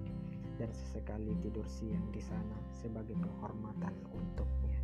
dan sesekali tidur siang di sana sebagai kehormatan untuknya.